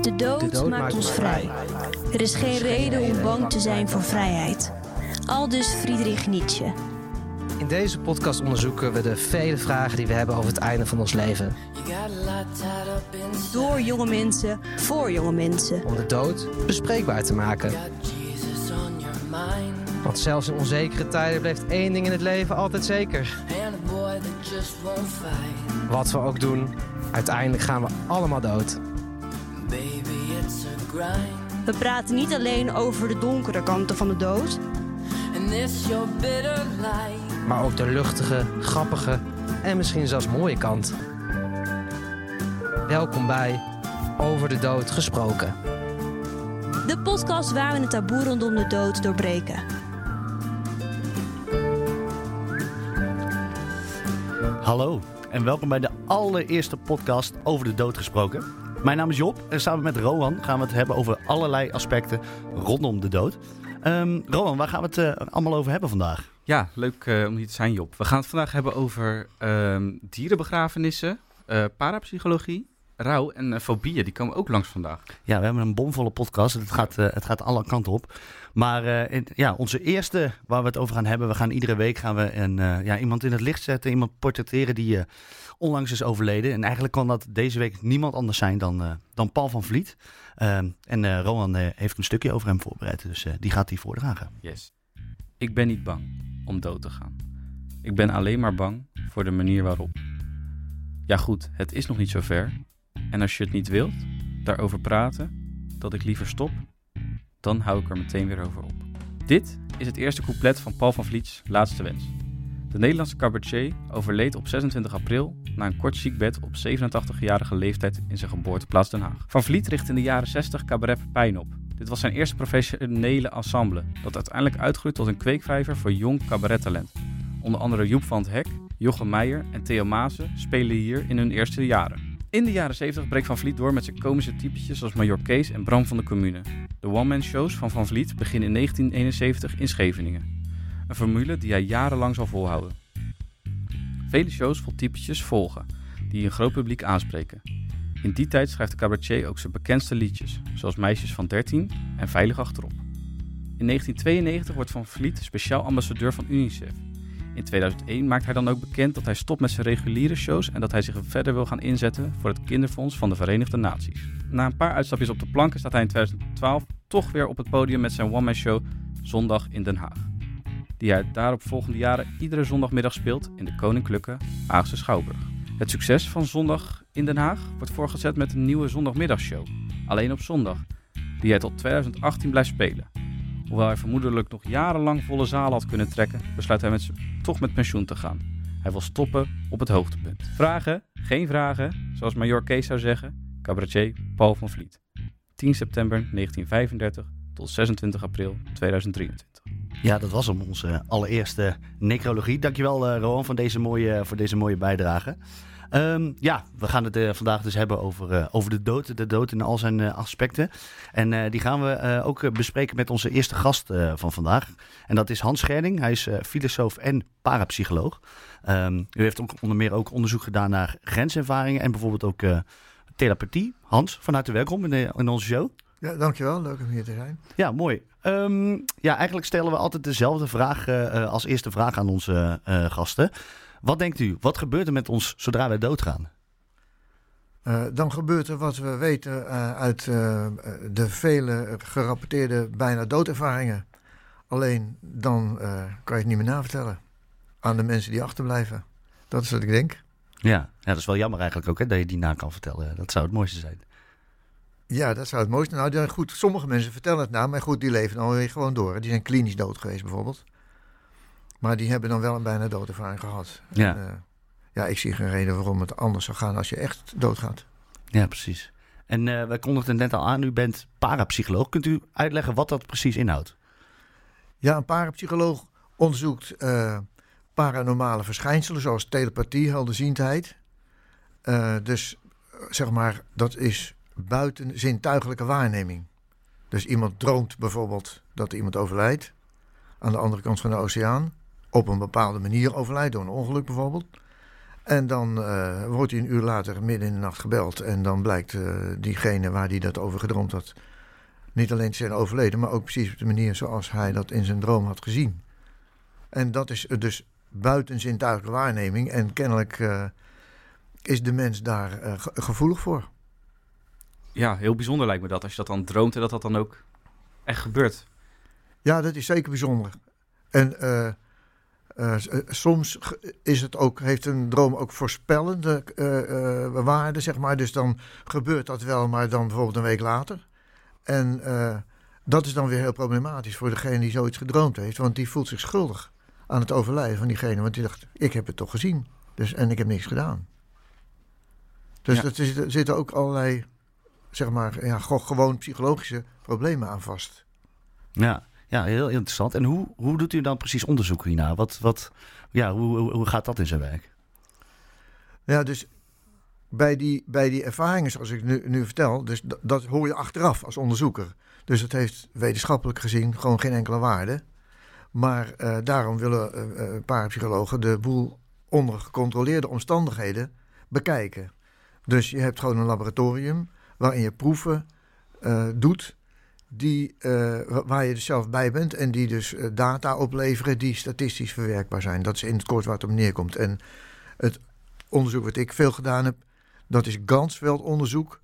De dood, maakt ons vrij. Er is geen reden om bang te zijn voor vrijheid. Aldus Friedrich Nietzsche. In deze podcast onderzoeken we de vele vragen die we hebben over het einde van ons leven. Door jonge mensen, voor jonge mensen. Om de dood bespreekbaar te maken. Want zelfs in onzekere tijden blijft één ding in het leven altijd zeker. Wat we ook doen, uiteindelijk gaan we allemaal dood. We praten niet alleen over de donkere kanten van de dood, Maar ook de luchtige, grappige en misschien zelfs mooie kant. Welkom bij Over de Dood Gesproken. de podcast waar we het taboe rondom de dood doorbreken. Hallo en welkom bij de allereerste podcast over de dood gesproken. Mijn naam is Job en samen met Rowan gaan we het hebben over allerlei aspecten rondom de dood. Rowan, waar gaan we het eh, allemaal over hebben vandaag? Ja, leuk eh, om hier te zijn, Job. We gaan het vandaag hebben over ehm, dierenbegrafenissen, eh, parapsychologie, rouw en eh, fobieën. Die komen ook langs vandaag. Ja, we hebben een bomvolle podcast. Het gaat, eh, het gaat alle kanten op. Maar eh, in- ja, onze eerste waar we het over gaan hebben. We gaan iedere week gaan we een, ja, iemand in het licht zetten. Iemand portretteren die onlangs is overleden. En eigenlijk kan dat deze week niemand anders zijn dan, dan Paul van Vliet. Ehm, en Rowan heeft een stukje over hem voorbereid. Dus die gaat hij voordragen. Yes. Ik ben niet bang om dood te gaan. Ik ben alleen maar bang voor de manier waarop. Ja goed, het is nog niet zo ver. En als je het niet wilt, daarover praten, dat ik liever stop, dan hou ik er meteen weer over op. Dit is het eerste couplet van Paul van Vliet's Laatste Wens. De Nederlandse cabaretier overleed op 26 april na een kort ziekbed op 87-jarige leeftijd in zijn geboorteplaats Den Haag. Van Vliet richtte in de jaren 60 cabaret Pijn op. Dit was zijn eerste professionele ensemble, dat uiteindelijk uitgroeide tot een kweekvijver voor jong cabarettalent. Onder andere Joep van het Hek, Jochem Meijer en Theo Maassen spelen hier in hun eerste jaren. In de jaren 70 breekt Van Vliet door met zijn komische typetjes zoals Major Kees en Bram van de Commune. De one-man shows van Van Vliet beginnen in 1971 in Scheveningen. Een formule die hij jarenlang zal volhouden. Vele shows vol typetjes volgen, die een groot publiek aanspreken. In die tijd schrijft de cabaretier ook zijn bekendste liedjes, zoals Meisjes van 13 en Veilig Achterop. In 1992 wordt Van Vliet speciaal ambassadeur van UNICEF. In 2001 maakt hij dan ook bekend dat hij stopt met zijn reguliere shows en dat hij zich verder wil gaan inzetten voor het kinderfonds van de Verenigde Naties. Na een paar uitstapjes op de planken staat hij in 2012 toch weer op het podium met zijn one-man show Zondag in Den Haag. Die hij daarop volgende jaren iedere zondagmiddag speelt in de Koninklijke Haagse Schouwburg. Het succes van Zondag in Den Haag wordt voorgezet met een nieuwe zondagmiddagshow, alleen op zondag, die hij tot 2018 blijft spelen. Hoewel hij vermoedelijk nog jarenlang volle zalen had kunnen trekken, besluit hij met toch met pensioen te gaan. Hij wil stoppen op het hoogtepunt. Vragen? Geen vragen, zoals Major Kees zou zeggen. Cabaretier Paul van Vliet. 10 september 1935 tot 26 april 2023. Ja, dat was hem, onze allereerste necrologie. Dankjewel, eh Rowan, voor deze mooie, voor deze mooie bijdrage. Ehm, ja, we gaan het eh, vandaag dus hebben over, eh, over de dood. De dood in al zijn eh, aspecten. En die gaan we ook bespreken met onze eerste gast van vandaag. En dat is Hans Scherding. Hij is filosoof en parapsycholoog. Ehm, u heeft ook onder meer ook onderzoek gedaan naar grenservaringen en bijvoorbeeld ook telepathie. Hans, van harte welkom in, de- in onze show. Ja, dankjewel. Leuk om hier te zijn. Ja, mooi. Ehm, ja, eigenlijk stellen we altijd dezelfde vraag als eerste vraag aan onze gasten. Wat denkt u? Wat gebeurt er met ons zodra wij doodgaan? Eh, dan gebeurt er wat we weten eh, uit eh, de vele gerapporteerde bijna doodervaringen. Alleen dan kan je het niet meer navertellen aan de mensen die achterblijven. Dat is wat ik denk. Ja, ja dat is wel jammer eigenlijk ook hè, dat je die na kan vertellen. Dat zou het mooiste zijn. Ja, dat zou het mooiste. Nou, ja, goed, sommige mensen vertellen het nou, maar goed, die leven dan weer gewoon door. Die zijn klinisch dood geweest bijvoorbeeld. Maar die hebben dan wel een bijna doodervaring gehad. Ja. En, eh, ja, ik zie geen reden waarom het anders zou gaan als je echt doodgaat. Ja, precies. En eh wij kondigden net al aan, u bent parapsycholoog. Kunt u uitleggen wat dat precies inhoudt? Ja, een parapsycholoog onderzoekt eh, paranormale verschijnselen zoals telepathie, helderziendheid. Dus zeg maar, dat is buiten zintuigelijke waarneming. Dus iemand droomt bijvoorbeeld dat iemand overlijdt aan de andere kant van de oceaan. Op een bepaalde manier overlijdt, door een ongeluk bijvoorbeeld. En dan eh, wordt hij een uur later midden in de nacht gebeld. En dan blijkt eh, diegene waar hij dat over gedroomd had... niet alleen te zijn overleden, maar ook precies op de manier zoals hij dat in zijn droom had gezien. En dat is dus buiten zintuigelijke waarneming. En kennelijk eh, is de mens daar ge- gevoelig voor. Ja, heel bijzonder lijkt me dat. Als je dat dan droomt en dat dat dan ook echt gebeurt. Ja, dat is zeker bijzonder. En eh, eh, soms is het ook, heeft een droom ook voorspellende eh, waarde, zeg maar. Dus dan gebeurt dat wel, maar dan bijvoorbeeld een week later. En dat is dan weer heel problematisch voor degene die zoiets gedroomd heeft. Want die voelt zich schuldig aan het overlijden van diegene. Want die dacht, ik heb het toch gezien. Dus, en ik heb niks gedaan. Dus Ja. dat is, er zitten ook allerlei, zeg maar, ja, gewoon psychologische problemen aan vast. Ja, ja heel interessant. En hoe, hoe doet u dan precies onderzoek hiernaar? Wat, wat, ja, hoe, hoe, gaat dat in zijn werk? Ja, dus bij die, bij die ervaringen zoals ik nu, nu vertel, dus dat, hoor je achteraf als onderzoeker. Dus dat heeft wetenschappelijk gezien gewoon geen enkele waarde. Maar eh, daarom willen eh, parapsychologen de boel onder gecontroleerde omstandigheden bekijken. Dus je hebt gewoon een laboratorium waarin je proeven doet die, eh, wa- waar je dus zelf bij bent en die dus eh, data opleveren die statistisch verwerkbaar zijn. Dat is in het kort waar het op neerkomt. En het onderzoek wat ik veel gedaan heb, dat is Gansveld-onderzoek.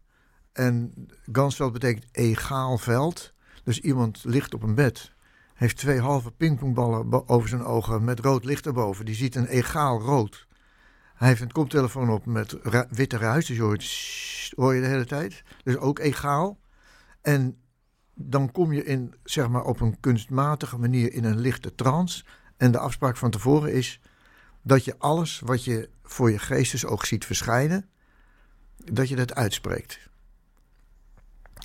En Gansveld betekent egaal veld. Dus iemand ligt op een bed, heeft twee halve pingpongballen over zijn ogen met rood licht erboven. Die ziet een egaal rood. Hij heeft een koptelefoon op met witte ruis, dus hoor je de hele tijd. Dus ook egaal. En dan kom je in, zeg maar, op een kunstmatige manier in een lichte trance. En de afspraak van tevoren is dat je alles wat je voor je geestesoog ziet verschijnen, dat je dat uitspreekt.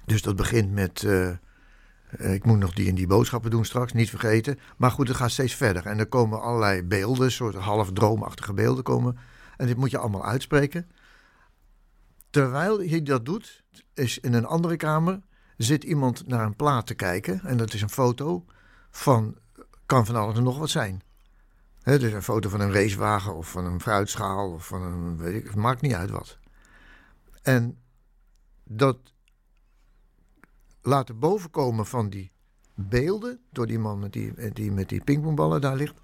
Dus dat begint met, eh, ik moet nog die en die boodschappen doen straks, niet vergeten. Maar goed, het gaat steeds verder. En er komen allerlei beelden, soort half droomachtige beelden komen. En dit moet je allemaal uitspreken. Terwijl je dat doet, is in een andere kamer, zit iemand naar een plaat te kijken. En dat is een foto van, kan van alles en nog wat zijn. Hè, dus een foto van een racewagen of van een fruitschaal of van een, weet ik, het maakt niet uit wat. En dat laten bovenkomen van die beelden, door die man met die, die met die pingpongballen daar ligt,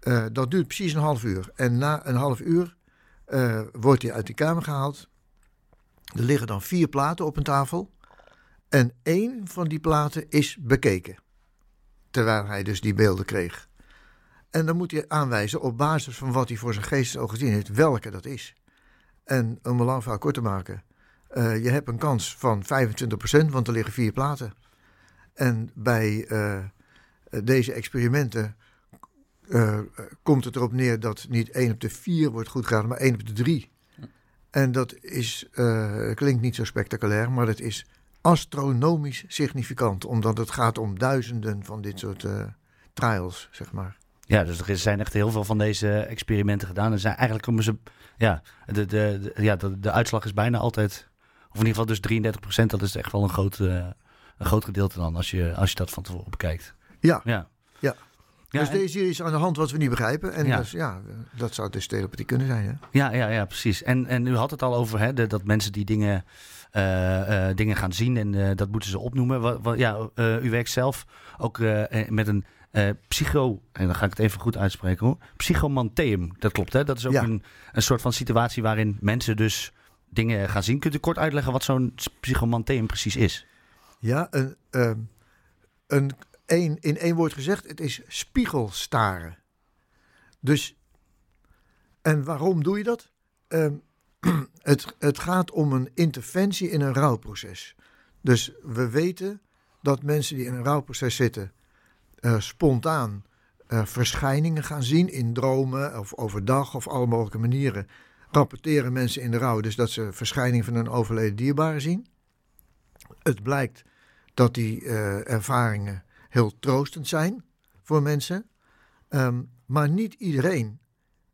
eh, dat duurt precies een half uur. En na een half uur eh, wordt hij uit die kamer gehaald. Er liggen dan vier platen op een tafel. En één van die platen is bekeken. Terwijl hij dus die beelden kreeg. En dan moet hij aanwijzen op basis van wat hij voor zijn geestesoog gezien heeft, welke dat is. En om een lang verhaal kort te maken, eh, je hebt een kans van 25%, want er liggen vier platen. En bij eh, deze experimenten eh, komt het erop neer dat niet 1 op de 4 wordt goed geraden, maar 1 op de 3. En dat is, eh, klinkt niet zo spectaculair, maar dat is astronomisch significant, omdat het gaat om duizenden van dit soort eh, trials, zeg maar. Ja, dus er zijn echt heel veel van deze experimenten gedaan. En zijn eigenlijk komen ze. Ja, de, de, de- ja de, de uitslag is bijna altijd. Of in ieder geval dus 33% Dat is echt wel een groot, eh, een groot gedeelte dan. Als je, als je dat van tevoren bekijkt. Ja, Ja. Ja. Ja, dus en- er is aan de hand wat we niet begrijpen. En Ja. Dus, ja, dat zou dus telepathie kunnen zijn. Hè? Ja, ja, ja, precies. En, en u had het al over hè, de- dat mensen die dingen, eh, eh, dingen gaan zien en eh, dat moeten ze opnoemen. Wat, wat, ja, u werkt zelf ook met een psycho, en dan ga ik het even goed uitspreken hoor, psychomanteum. Dat klopt hè? Dat is ook Ja. een, een soort van situatie waarin mensen dus dingen gaan zien. Kunt u kort uitleggen wat zo'n psychomanteum precies is? Ja, een, ehm, een, in één woord gezegd, het is spiegelstaren. Dus, en waarom doe je dat? Ehm, het, het gaat om een interventie in een rouwproces. Dus we weten dat mensen die in een rouwproces zitten, eh, spontaan eh, verschijningen gaan zien in dromen of overdag of alle mogelijke manieren. Rapporteren mensen in de rouw, dus dat ze verschijningen van een overleden dierbare zien. Het blijkt dat die eh, ervaringen heel troostend zijn voor mensen. Ehm, maar niet iedereen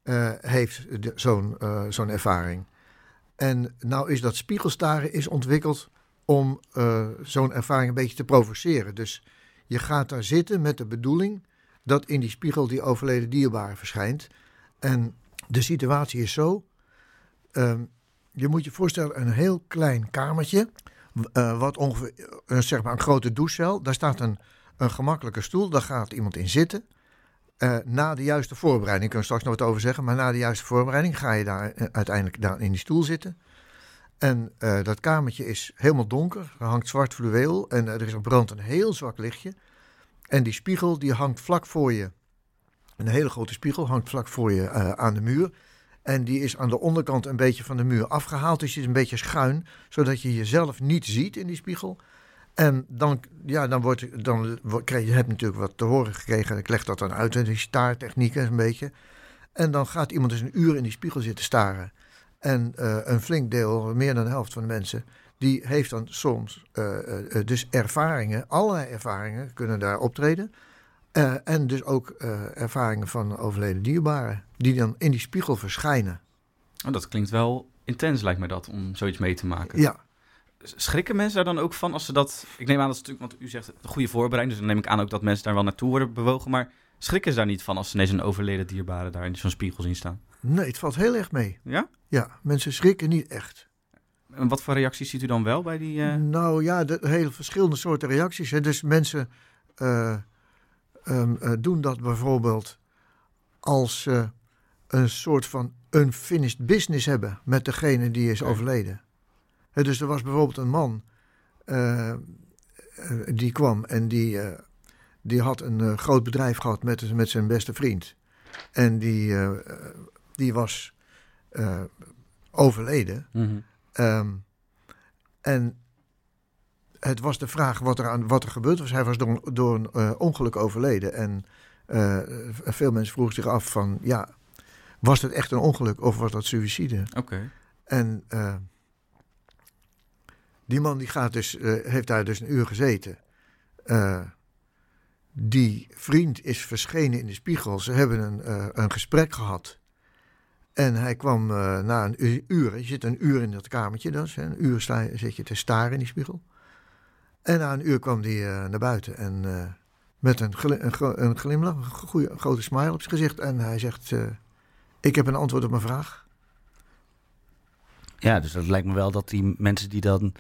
eh, heeft zo'n zo'n ervaring. En nou is dat spiegelstaren is ontwikkeld om eh, zo'n ervaring een beetje te provoceren. Dus je gaat daar zitten met de bedoeling dat in die spiegel die overleden dierbare verschijnt. En De situatie is zo. ehm, je moet je voorstellen een heel klein kamertje. wat ongeveer, zeg maar een grote douchecel. Daar staat een, een gemakkelijke stoel. Daar gaat iemand in zitten. Eh, na de juiste voorbereiding, kan er straks nog wat over zeggen. Maar na de juiste voorbereiding ga je daar eh, uiteindelijk daar in die stoel zitten. En eh, dat kamertje is helemaal donker. Er hangt zwart fluweel. En er is er brandt een heel zwak lichtje. En die spiegel die hangt vlak voor je. Een hele grote spiegel hangt vlak voor je aan de muur. En die is aan de onderkant een beetje van de muur afgehaald. Dus die is een beetje schuin, zodat je jezelf niet ziet in die spiegel. En dan, ja, dan, wordt, dan krijg je, hebt natuurlijk wat te horen gekregen. Ik leg dat dan uit, hè, die staartechnieken een beetje. En dan gaat iemand dus een uur in die spiegel zitten staren. En eh, een flink deel, meer dan de helft van de mensen, die heeft dan soms eh, eh, dus ervaringen, allerlei ervaringen kunnen daar optreden. En dus ook ervaringen van overleden dierbaren, die dan in die spiegel verschijnen. Oh, dat klinkt wel intens, lijkt me dat, om zoiets mee te maken. Ja, Schrikken mensen daar dan ook van als ze dat... Ik neem aan dat ze natuurlijk, want u zegt een goede voorbereiding, dus dan neem ik aan ook dat mensen daar wel naartoe worden bewogen. Maar schrikken ze daar niet van als ze ineens een overleden dierbare daar in zo'n spiegel zien staan? nee, het valt heel erg mee. Ja? Ja, mensen schrikken niet echt. En wat voor reacties ziet u dan wel bij die... eh, Nou ja, de hele verschillende soorten reacties. Hè. Dus mensen eh, ehm, eh, doen dat bijvoorbeeld als ze een soort van unfinished business hebben met degene die is overleden. Dus er was bijvoorbeeld een man eh, eh, die kwam en die, eh, die had een groot bedrijf gehad met, met zijn beste vriend. En die, die was overleden. mhm. Ehm, en het was de vraag wat er, aan, wat er gebeurd was. Hij was door, een- door een ongeluk overleden. En veel mensen vroegen zich af van... ja, was het echt een ongeluk of was dat suïcide? Oké. En die man die gaat dus, eh, heeft daar dus een uur gezeten. Eh, die vriend is verschenen in de spiegel. Ze hebben een, eh, een gesprek gehad. En hij kwam na een uur. Je zit een uur in dat kamertje. Dus, een uur sta, zit je te staren in die spiegel. En na een uur kwam hij naar buiten. En met een, een, een glimlach, een, een grote smile op zijn gezicht. En hij zegt: Ik heb een antwoord op mijn vraag. Ja, dus dat lijkt me wel dat die mensen die dan,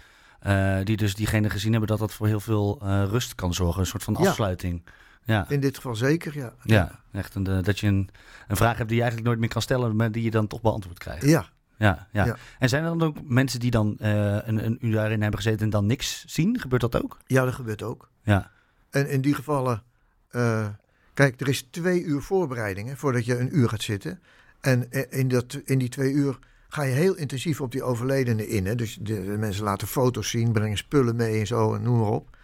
eh, die dus diegene gezien hebben, dat dat voor heel veel eh, rust kan zorgen. Een soort van afsluiting. Ja, In dit geval zeker, ja. ja. echt een, eh, dat je een, een vraag hebt die je eigenlijk nooit meer kan stellen, maar die je dan toch beantwoord krijgt. Ja, Ja, ja. Ja. En zijn er dan ook mensen die dan een, een uur daarin hebben gezeten en dan niks zien? Gebeurt dat ook? ja, dat gebeurt ook. Ja. En in die gevallen, kijk, er is twee uur voorbereiding hè, voordat je een uur gaat zitten. En in, dat, in die twee uur ga je heel intensief op die overledene in. Hè. Dus de, mensen laten foto's zien, brengen spullen mee en zo, en noem maar op.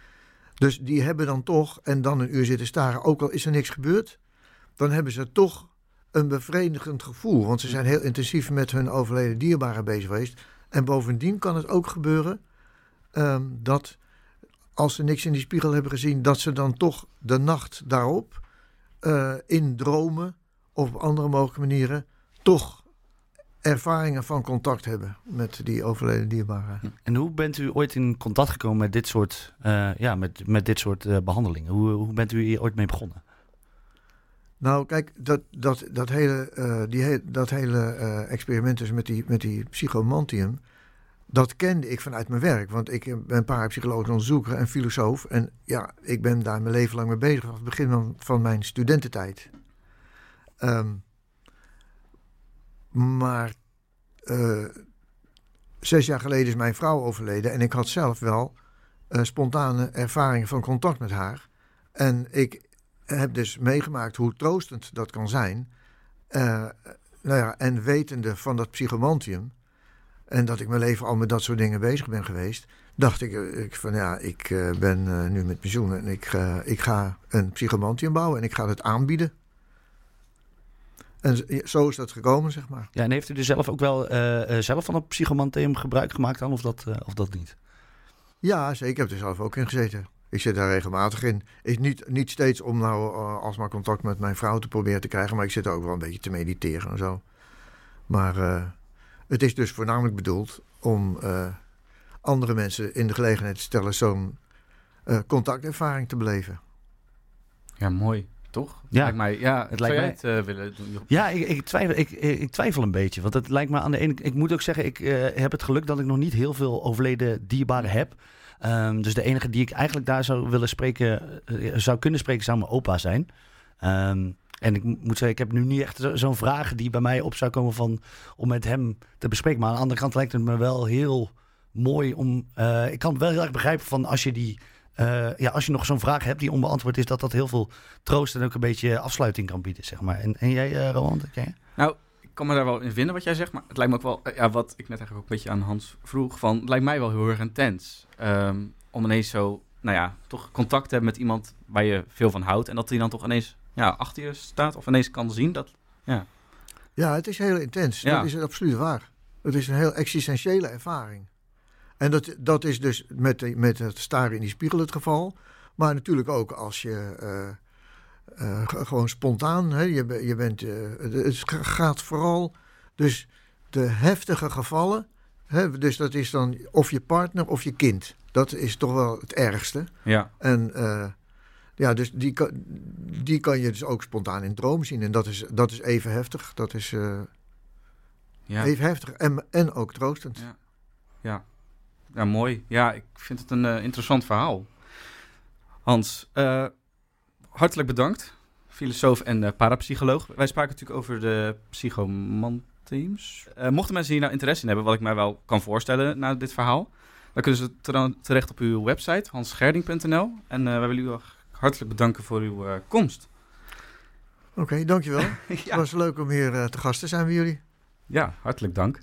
Dus die hebben dan toch, en dan een uur zitten staren, ook al is er niks gebeurd, dan hebben ze toch een bevredigend gevoel. Want ze zijn heel intensief met hun overleden dierbaren bezig geweest. En bovendien kan het ook gebeuren ehm, dat als ze niks in die spiegel hebben gezien, dat ze dan toch de nacht daarop eh, in dromen of op andere mogelijke manieren toch ervaringen van contact hebben met die overleden dierbaren. En hoe bent u ooit in contact gekomen met dit soort, eh, ja, met, met dit soort eh, behandelingen? Hoe, hoe bent u hier ooit mee begonnen? Nou, kijk, dat, dat, dat hele, eh, die he- dat hele experiment dus met die, met die psychomantium, dat kende ik vanuit mijn werk. Want ik ben parapsycholoog onderzoeker en filosoof. En ja, ik ben daar mijn leven lang mee bezig vanaf het begin van, van mijn studententijd. Ehm, maar eh, zes jaar geleden is mijn vrouw overleden en ik had zelf wel eh, spontane ervaringen van contact met haar. En ik heb dus meegemaakt hoe troostend dat kan zijn. Eh, nou ja, en wetende van dat psychomantium. En dat ik mijn leven al met dat soort dingen bezig ben geweest. Dacht ik, ik van ja, ik ben nu met pensioen en ik, ik ga een psychomantium bouwen en ik ga het aanbieden. En zo is dat gekomen, zeg maar. Ja, en heeft u er zelf ook wel eh, eh, zelf van het psychomanteum gebruik gemaakt dan, of dat, eh, of dat niet? Ja, zeker. Ik heb er zelf ook in gezeten. Ik zit daar regelmatig in. Ik, niet, niet steeds om nou uh, alsmaar contact met mijn vrouw te proberen te krijgen, maar ik zit er ook wel een beetje te mediteren en zo. Maar uh, het is dus voornamelijk bedoeld om uh, andere mensen in de gelegenheid te stellen zo'n uh, contactervaring te beleven. Ja, mooi. Toch? Ja. Lijkt mij, ja, het lijkt mij het eh, willen doen. Ja, ik, ik, twijfel, ik, ik twijfel een beetje. Want het lijkt me aan de ene Ik moet ook zeggen, ik eh, heb het geluk dat ik nog niet heel veel overleden dierbaren heb. Ehm, dus de enige die ik eigenlijk daar zou willen spreken, eh, zou kunnen spreken, zou mijn opa zijn. Ehm, en ik moet zeggen, ik heb nu niet echt zo- zo'n vraag die bij mij op zou komen van, om met hem te bespreken. Maar aan de andere kant lijkt het me wel heel mooi om. eh, ik kan het wel heel erg begrijpen van als je die. Eh, ja, als je nog zo'n vraag hebt die onbeantwoord is, dat dat heel veel troost en ook een beetje afsluiting kan bieden, zeg maar. En, en jij, eh Roland? Ken je? Ik kan me daar wel in vinden wat jij zegt, maar het lijkt me ook wel, eh, ja, wat ik net eigenlijk ook een beetje aan Hans vroeg, van, het lijkt mij wel heel erg intens. Ehm, om ineens zo, nou ja, toch contact te hebben met iemand waar je veel van houdt. En dat hij dan toch ineens ja, achter je staat of ineens kan zien. Dat, Ja, het is heel intens. Ja. Dat is absoluut waar. Het is een heel existentiële ervaring. En dat, dat is dus met, met het staren in die spiegel het geval. Maar natuurlijk ook als je eh, eh, gewoon spontaan, hè, je, je bent, eh, het gaat vooral, dus de heftige gevallen, hè, dus dat is dan of je partner of je kind. Dat is toch wel het ergste. ja, En ja, dus die kan, die kan je dus ook spontaan in droom zien. En dat is, dat is even heftig. Dat is ja, even heftig en, en ook troostend. Ja. ja. Ja, mooi. Ja, ik vind het een eh, interessant verhaal. Hans, eh, hartelijk bedankt. Filosoof en eh, parapsycholoog. Wij spraken natuurlijk over de psychomanteams. Mochten mensen hier nou interesse in hebben, wat ik mij wel kan voorstellen na dit verhaal, dan kunnen ze tere- terecht op uw website, hansgerding.nl. En wij willen u hartelijk bedanken voor uw komst. Oké, dankjewel. Het was leuk om hier te gast te zijn bij jullie. Ja, hartelijk dank.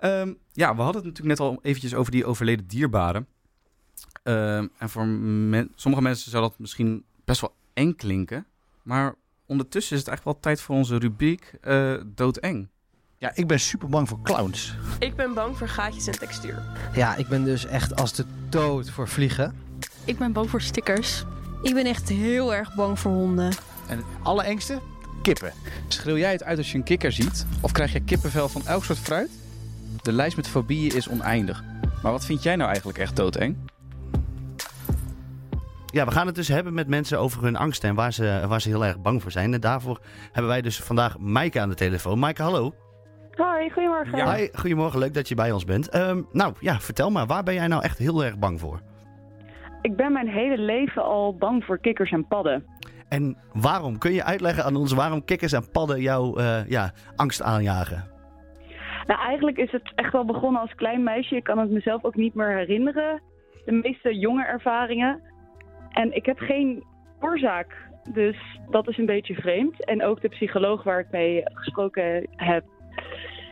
Ehm, ja, we hadden het natuurlijk net al eventjes over die overleden dierbaren. Ehm, en voor men- sommige mensen zou dat misschien best wel eng klinken. Maar ondertussen is het eigenlijk wel tijd voor onze rubriek eh Doodeng. Ja, ik ben super bang voor clowns. Ik ben bang voor gaatjes en textuur. Ja, ik ben dus echt als de dood voor vliegen. Ik ben bang voor stickers. Ik ben echt heel erg bang voor honden. En het allerengste? Kippen. Schreeuw jij het uit als je een kikker ziet? Of krijg je kippenvel van elk soort fruit? De lijst met fobieën is oneindig. Maar wat vind jij nou eigenlijk echt doodeng? Ja, we gaan het dus hebben met mensen over hun angst en waar ze, waar ze heel erg bang voor zijn. En daarvoor hebben wij dus vandaag Maaike aan de telefoon. Maaike, hallo. Hoi, goedemorgen. Ja. Hi, goedemorgen, leuk dat je bij ons bent. Ehm, nou ja, vertel maar, waar ben jij nou echt heel erg bang voor? Ik ben mijn hele leven al bang voor kikkers en padden. En waarom? Kun je uitleggen aan ons waarom kikkers en padden jouw eh, ja, angst aanjagen? Nou, eigenlijk is het echt wel begonnen als klein meisje. Ik kan het mezelf ook niet meer herinneren. De meeste jonge ervaringen. En ik heb geen oorzaak. Dus dat is een beetje vreemd. En ook de psycholoog waar ik mee gesproken heb,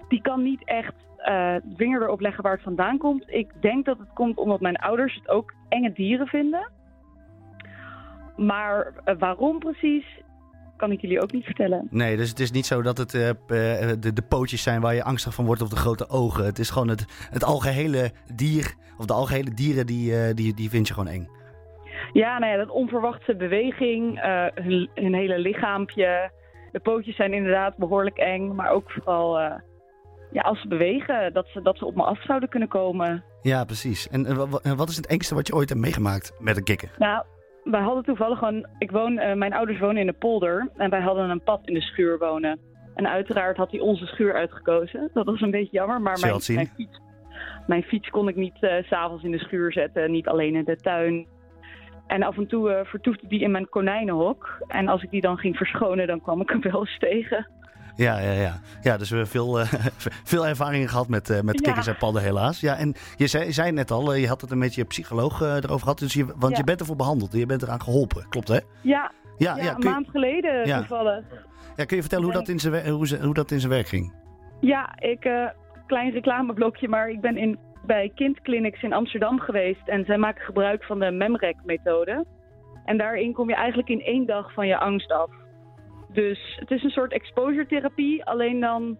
die kan niet echt eh vinger erop leggen waar het vandaan komt. Ik denk dat het komt omdat mijn ouders het ook enge dieren vinden. Maar eh, waarom precies, kan ik jullie ook niet vertellen. Nee, dus het is niet zo dat het eh, eh, de, de pootjes zijn waar je angstig van wordt of de grote ogen. Het is gewoon het, het algehele dier, of de algehele dieren, die, eh, die, die vind je gewoon eng. Ja, nou ja, dat onverwachte beweging, hun, hun hele lichaampje. De pootjes zijn inderdaad behoorlijk eng, maar ook vooral ja, als ze bewegen, dat ze, dat ze op me af zouden kunnen komen. Ja, precies. En wa- wa- wat is het engste wat je ooit hebt meegemaakt met een kikker? Nou, wij hadden toevallig gewoon, ik woon, eh, mijn ouders wonen in de polder en wij hadden een pad in de schuur wonen. En uiteraard had hij onze schuur uitgekozen. Dat was een beetje jammer, maar mijn, fiets, mijn fiets kon ik niet eh, s s'avonds in de schuur zetten, niet alleen in de tuin. En af en toe eh, vertoefde die in mijn konijnenhok. En als ik die dan ging verschonen, dan kwam ik hem wel eens tegen. Ja, ja, ja. Ja, dus we hebben veel, eh, veel ervaringen gehad met, eh, met Ja. kikkers en padden helaas. Ja, en je zei, zei net al, eh, je had het een met je psycholoog erover gehad. Dus je, want Ja. je bent ervoor behandeld, je bent eraan geholpen. Klopt hè? Ja, Ja, ja, een je, maand geleden toevallig. ja, kun je vertellen hoe dat in zijn, hoe, hoe dat in zijn werk ging? Ja, ik, klein reclameblokje, maar ik ben in, bij kindclinics in Amsterdam geweest. En zij maken gebruik van de MEMREC-methode. En daarin kom je eigenlijk in één dag van je angst af. Dus het is een soort exposure-therapie, alleen dan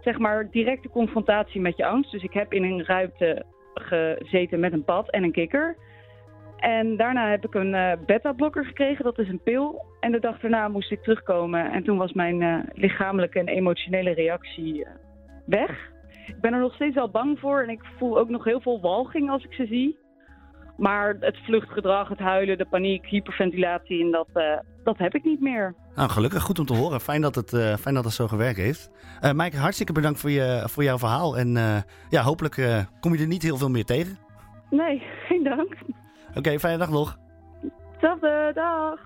zeg maar directe confrontatie met je angst. Dus ik heb in een ruimte gezeten met een pad en een kikker. En daarna heb ik een eh, beta-blokker gekregen, dat is een pil. En de dag daarna moest ik terugkomen. En toen was mijn eh, lichamelijke en emotionele reactie eh, weg. Ik ben er nog steeds wel bang voor en ik voel ook nog heel veel walging als ik ze zie. Maar het vluchtgedrag, het huilen, de paniek, hyperventilatie, en dat, eh, dat heb ik niet meer. Nou, gelukkig. Goed om te horen. Fijn dat het, eh, fijn dat het zo gewerkt heeft. Eh Maaike, hartstikke bedankt voor, je, voor jouw verhaal. En eh, ja, hopelijk eh, kom je er niet heel veel meer tegen. Nee, geen dank. Oké, fijne dag nog. Hetzelfde, dag.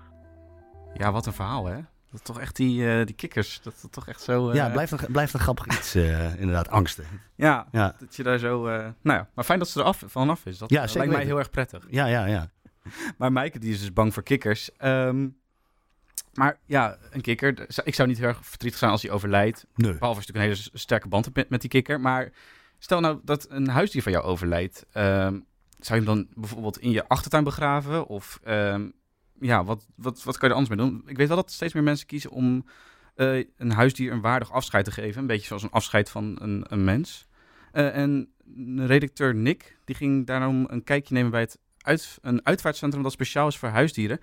Ja, wat een verhaal, hè? Dat toch echt die, eh, die kikkers. Dat is toch echt zo... eh, Ja, het blijft een, blijft een grappig iets, eh, inderdaad. Angsten. Ja, Ja. dat je daar zo... eh, nou ja, maar fijn dat ze er af, vanaf is. Dat Ja, eh, lijkt mij weten. heel erg prettig. Ja, ja, ja. Maar Maaike die is dus bang voor kikkers. Ehm, maar ja, een kikker... Ik zou niet heel erg verdrietig zijn als hij overlijdt. Nee. Behalve als je natuurlijk een hele sterke band hebt met, met die kikker. Maar stel nou dat een huisdier van jou overlijdt. ehm, zou je hem dan bijvoorbeeld in je achtertuin begraven? Of ehm, ja, wat, wat, wat kan je er anders mee doen? Ik weet wel dat steeds meer mensen kiezen om eh, een huisdier een waardig afscheid te geven. Een beetje zoals een afscheid van een, een mens. Eh, en redacteur Nick die ging daarom een kijkje nemen bij het uit, een uitvaartcentrum dat speciaal is voor huisdieren.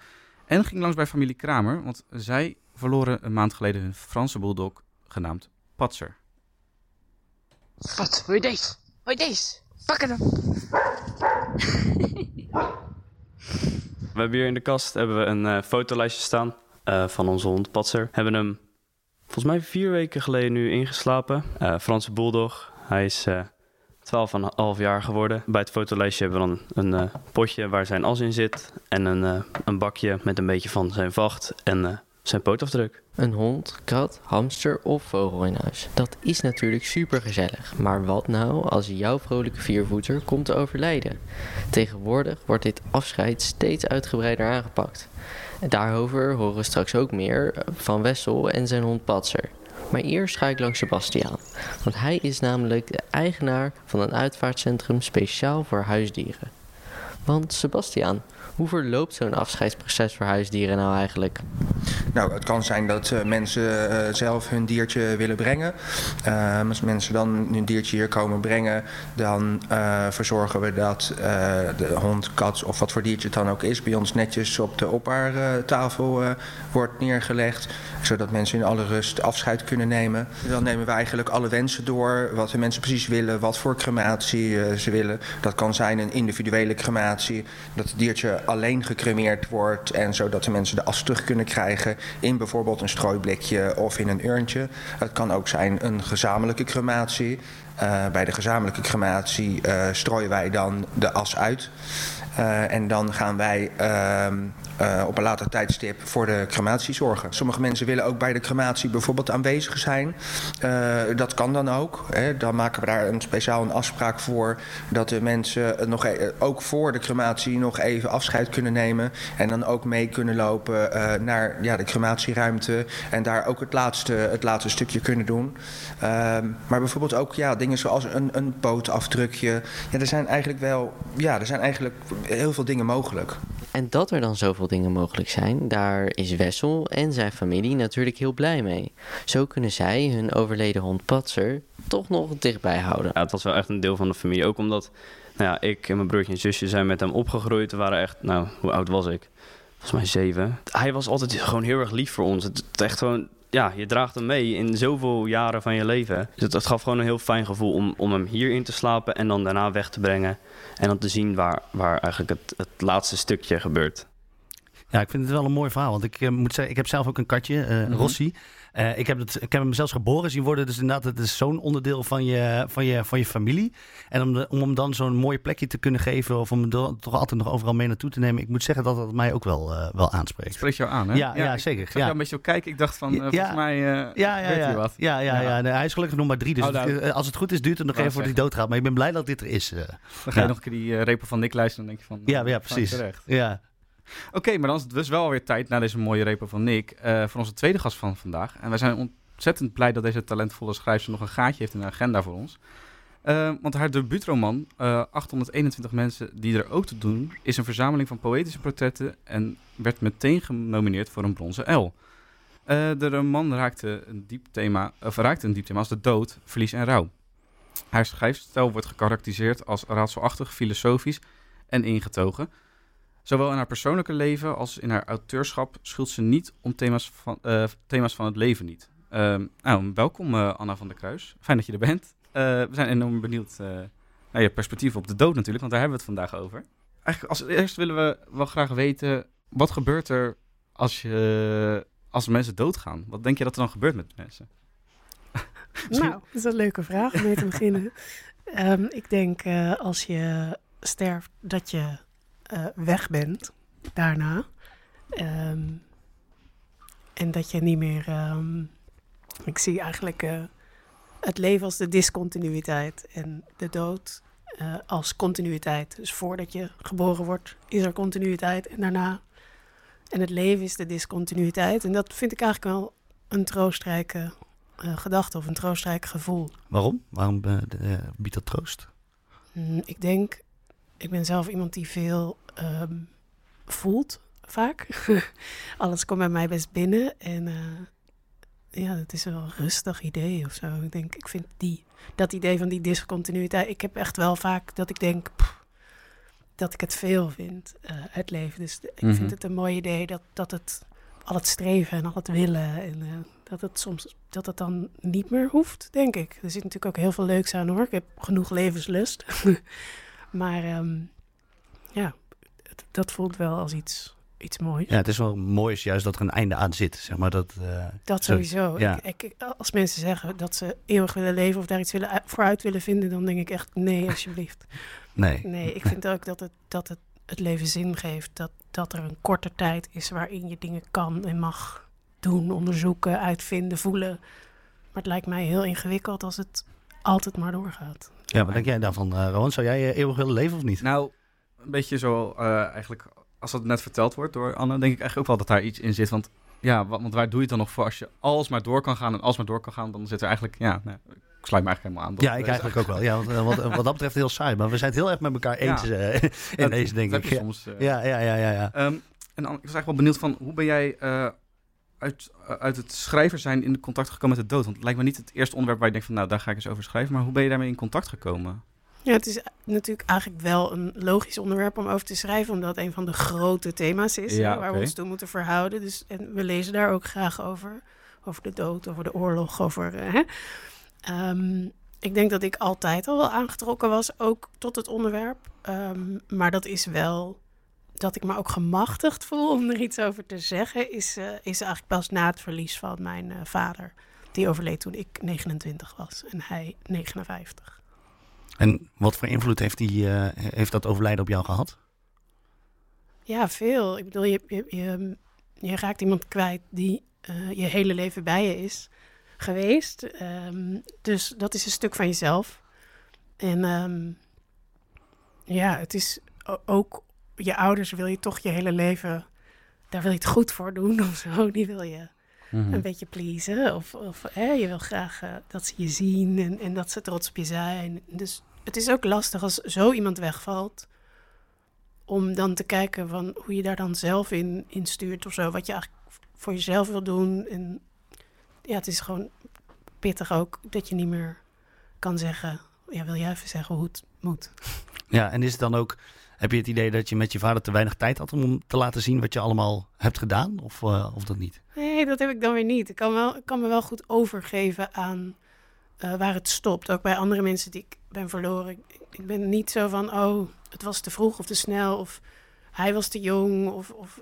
En ging langs bij familie Kramer, want zij verloren een maand geleden hun Franse bulldog genaamd Patser. Wat? Wil je deze? Wil je deze? Pak hem. We hebben hier in de kast hebben we een eh, fotolijstje staan eh, van onze hond Patser. Hebben hem volgens mij vier weken geleden nu ingeslapen. Eh, Franse bulldog. Hij is eh 12,5 jaar geworden. Bij het fotolijstje hebben we dan een potje waar zijn as in zit. En een, een bakje met een beetje van zijn vacht en zijn pootafdruk. Een hond, kat, hamster of vogel in huis. Dat is natuurlijk super gezellig. Maar wat nou als jouw vrolijke viervoeter komt te overlijden? Tegenwoordig wordt dit afscheid steeds uitgebreider aangepakt. Daarover horen we straks ook meer van Wessel en zijn hond Patser. Maar eerst ga ik langs Sebastiaan. Want hij is namelijk de eigenaar van een uitvaartcentrum speciaal voor huisdieren. Want Sebastiaan, hoe verloopt zo'n afscheidsproces voor huisdieren nou eigenlijk? Nou, het kan zijn dat eh, mensen eh, zelf hun diertje willen brengen. Eh, als mensen dan hun diertje hier komen brengen, dan eh, verzorgen we dat de hond, kat of wat voor diertje het dan ook is, bij ons netjes op de opbaartafel eh, wordt neergelegd. Zodat mensen in alle rust afscheid kunnen nemen. Dan nemen we eigenlijk alle wensen door, wat de mensen precies willen, wat voor crematie ze willen. Dat kan zijn een individuele crematie, dat het diertje alleen gecremeerd wordt en zodat de mensen de as terug kunnen krijgen in bijvoorbeeld een strooiblikje of in een urntje. Het kan ook zijn een gezamenlijke crematie. Eh, bij de gezamenlijke crematie eh, strooien wij dan de as uit. Eh, en dan gaan wij ehm, eh, op een later tijdstip voor de crematie zorgen. Sommige mensen willen ook bij de crematie bijvoorbeeld aanwezig zijn. Eh, dat kan dan ook. Hè. Dan maken we daar een speciaal een afspraak voor dat de mensen nog e- ook voor de crematie nog even afscheid kunnen nemen. En dan ook mee kunnen lopen eh, naar ja, de crematieruimte. En daar ook het laatste, het laatste stukje kunnen doen. Ehm, maar bijvoorbeeld ook ja, dingen zoals een, een pootafdrukje. Ja, er zijn eigenlijk wel ja, er zijn eigenlijk heel veel dingen mogelijk. En dat er dan zoveel dingen mogelijk zijn, daar is Wessel en zijn familie natuurlijk heel blij mee. Zo kunnen zij hun overleden hond Patser toch nog dichtbij houden. Ja, het was wel echt een deel van de familie. Ook omdat nou ja, ik en mijn broertje en zusje zijn met hem opgegroeid. We waren echt, nou, hoe oud was ik? Volgens mij zeven. Hij was altijd gewoon heel erg lief voor ons. Het, echt gewoon, ja, je draagt hem mee in zoveel jaren van je leven. Dus het, het gaf gewoon een heel fijn gevoel om, om hem hierin te slapen en dan daarna weg te brengen. En dan te zien waar, waar eigenlijk het, het laatste stukje gebeurt. Ja, ik vind het wel een mooi verhaal. Want ik eh, moet zeggen, ik heb zelf ook een katje, Mhm. Rossi. Eh, ik, heb het, ik heb hem zelfs geboren zien worden. Dus inderdaad, het is zo'n onderdeel van je, van, je, van je familie. En om, de, om hem dan zo'n mooi plekje te kunnen geven... of om hem do- toch altijd nog overal mee naartoe te nemen... ik moet zeggen dat dat mij ook wel, eh, wel aanspreekt. Spreekt jou aan, hè? Ja, ja, ik zeker. zag ja. jou een beetje op kijken. Ik dacht van, volgens mij ja, ja, weet ja. hij wat. Ja, ja, ja. Nee, hij is gelukkig nog maar drie. Dus Oh, nou. het- als het goed is, duurt het nog Wou even voordat hij doodgaat. Maar ik ben blij dat dit er is. Dan ga Ja. je nog een keer die repo van Nick luisteren en denk je van... Ja, ja, precies. Ja. Oké, maar dan is het dus wel weer tijd na deze mooie repo van Nick... eh, voor onze tweede gast van vandaag. En wij zijn ontzettend blij dat deze talentvolle schrijfster nog een gaatje heeft in de agenda voor ons. Eh, want haar debuutroman, eh 821 mensen die er ook te doen... is een verzameling van poëtische portretten... en werd meteen genomineerd voor een bronzen L. Eh, de roman raakte een diep thema, of raakte een diep thema als de dood, verlies en rouw. Haar schrijfstijl wordt gekarakteriseerd als raadselachtig, filosofisch en ingetogen. Zowel in haar persoonlijke leven als in haar auteurschap schuld ze niet om thema's van, eh, thema's van het leven niet. Ehm, nou, welkom eh, Anna van der Kruis. Fijn dat je er bent. Eh, we zijn enorm benieuwd naar je perspectief op de dood natuurlijk, want daar hebben we het vandaag over. eigenlijk als eerst willen we wel graag weten... wat gebeurt er als, je, als mensen doodgaan? Wat denk je dat er dan gebeurt met mensen? Nou, dat is een leuke vraag om mee te beginnen. Ehm, ik denk uh, als je sterft dat je uh, weg bent daarna. Um, en dat je niet meer. Um, ik zie eigenlijk uh, het leven als de discontinuïteit en de dood als continuïteit. Dus voordat je geboren wordt, is er continuïteit en daarna. En het leven is de discontinuïteit. En dat vind ik eigenlijk wel een troostrijke uh, gedachte of een troostrijk gevoel. Waarom? Waarom biedt dat troost? Mm, ik denk, ik ben zelf iemand die veel um, voelt, vaak. Alles komt bij mij best binnen en uh, ja, het is wel een rustig idee of zo. Ik denk, ik vind die, dat idee van die discontinuïteit, ik heb echt wel vaak dat ik denk pff, dat ik het veel vind, het leven. Dus ik mm -hmm. vind het een mooi idee dat, dat het al het streven en al het willen en dat het soms dat het dan niet meer hoeft, denk ik. Er zit natuurlijk ook heel veel leuks aan hoor. Ik heb genoeg levenslust. maar um, ja, het, dat voelt wel als iets, iets moois. Ja, het is wel mooi is juist dat er een einde aan zit, zeg maar. Dat, uh, dat sowieso. Ja. Ik, ik, als mensen zeggen dat ze eeuwig willen leven of daar iets willen, vooruit willen vinden, dan denk ik echt nee, alsjeblieft. nee. Nee, ik vind ook dat het, dat het het leven zin geeft. Dat, dat er een korte tijd is waarin je dingen kan en mag doen, onderzoeken, uitvinden, voelen. Maar het lijkt mij heel ingewikkeld als het altijd maar doorgaat. Ja, wat denk jij daarvan, uh, Rowan? Zou jij uh, eeuwig willen leven of niet? Nou, een beetje zo uh, eigenlijk, als dat net verteld wordt door Anne, denk ik eigenlijk ook wel dat daar iets in zit. Want ja, want waar doe je het dan nog voor als je alsmaar door kan gaan en alsmaar door kan gaan, dan zit er eigenlijk, ja, nee, ik sluit me eigenlijk helemaal aan. Ja, ik eigenlijk ook wel. Ja, wat, wat, wat, dat betreft heel saai, maar we zijn het heel erg met elkaar eens ja. uh, in deze, denk ik. Soms, uh, ja, ja, ja, ja. ja. Um, en dan, ik was eigenlijk wel benieuwd van, hoe ben jij uh, uit, uit het schrijver zijn in contact gekomen met de dood? Want het lijkt me niet het eerste onderwerp waar je denkt van, nou, daar ga ik eens over schrijven. Maar hoe ben je daarmee in contact gekomen? Ja, het is natuurlijk eigenlijk wel een logisch onderwerp om over te schrijven, omdat het een van de grote thema's is ja, waar okay. we ons toe moeten verhouden. Dus en we lezen daar ook graag over. Over de dood, over de oorlog, over. Uh, hè? Um, ik denk dat ik altijd al wel aangetrokken was, ook tot het onderwerp. Um, maar dat is wel dat ik me ook gemachtigd voel om er iets over te zeggen, is, uh, is eigenlijk pas na het verlies van mijn uh, vader. Die overleed toen ik 29 was en hij 59. En wat voor invloed heeft, die, uh, heeft dat overlijden op jou gehad? Ja, veel. Ik bedoel, je, je, je, je raakt iemand kwijt die je hele leven bij je is geweest. Um, dus dat is een stuk van jezelf. En um, ja, het is ook je ouders wil je toch je hele leven, daar wil je het goed voor doen of zo. Die wil je mm-hmm. een beetje pleasen. Of, of hè, je wil graag uh, dat ze je zien en, en dat ze trots op je zijn. Dus het is ook lastig als zo iemand wegvalt. Om dan te kijken van hoe je daar dan zelf in, in stuurt of zo. Wat je eigenlijk voor jezelf wil doen. En ja, het is gewoon pittig ook dat je niet meer kan zeggen. Ja, wil jij even zeggen hoe het moet? Ja, en is het dan ook. Heb je het idee dat je met je vader te weinig tijd had om te laten zien wat je allemaal hebt gedaan? Of, uh, of dat niet? Nee, dat heb ik dan weer niet. Ik kan, wel, ik kan me wel goed overgeven aan uh, waar het stopt. Ook bij andere mensen die ik ben verloren. Ik, ik, ben niet zo van, oh, het was te vroeg of te snel. Of hij was te jong. Of, of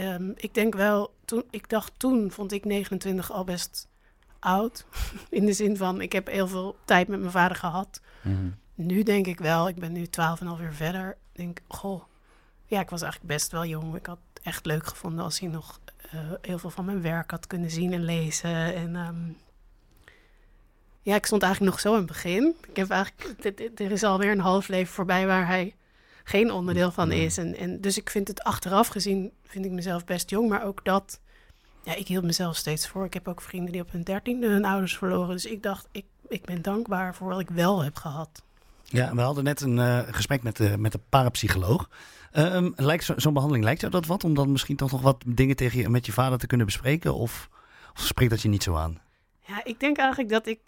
um, ik denk wel, toen, ik dacht toen, vond ik 29 al best oud. In de zin van, ik heb heel veel tijd met mijn vader gehad. Mm-hmm. Nu denk ik wel, ik ben nu 12,5 jaar verder. Denk, goh, ja, ik was eigenlijk best wel jong. Ik had het echt leuk gevonden als hij nog uh, heel veel van mijn werk had kunnen zien en lezen. En um, ja, ik stond eigenlijk nog zo in het begin. Ik heb eigenlijk, er is alweer een half leven voorbij waar hij geen onderdeel van is. En, en dus ik vind het achteraf gezien, vind ik mezelf best jong. Maar ook dat, ja, ik hield mezelf steeds voor. Ik heb ook vrienden die op hun dertiende hun ouders verloren. Dus ik dacht, ik, ik ben dankbaar voor wat ik wel heb gehad. Ja, we hadden net een uh, gesprek met de, met de parapsycholoog. Um, lijkt zo'n zo behandeling, lijkt jou dat wat? Om dan misschien toch nog wat dingen tegen je, met je vader te kunnen bespreken? Of, of spreekt dat je niet zo aan? Ja, ik denk eigenlijk dat ik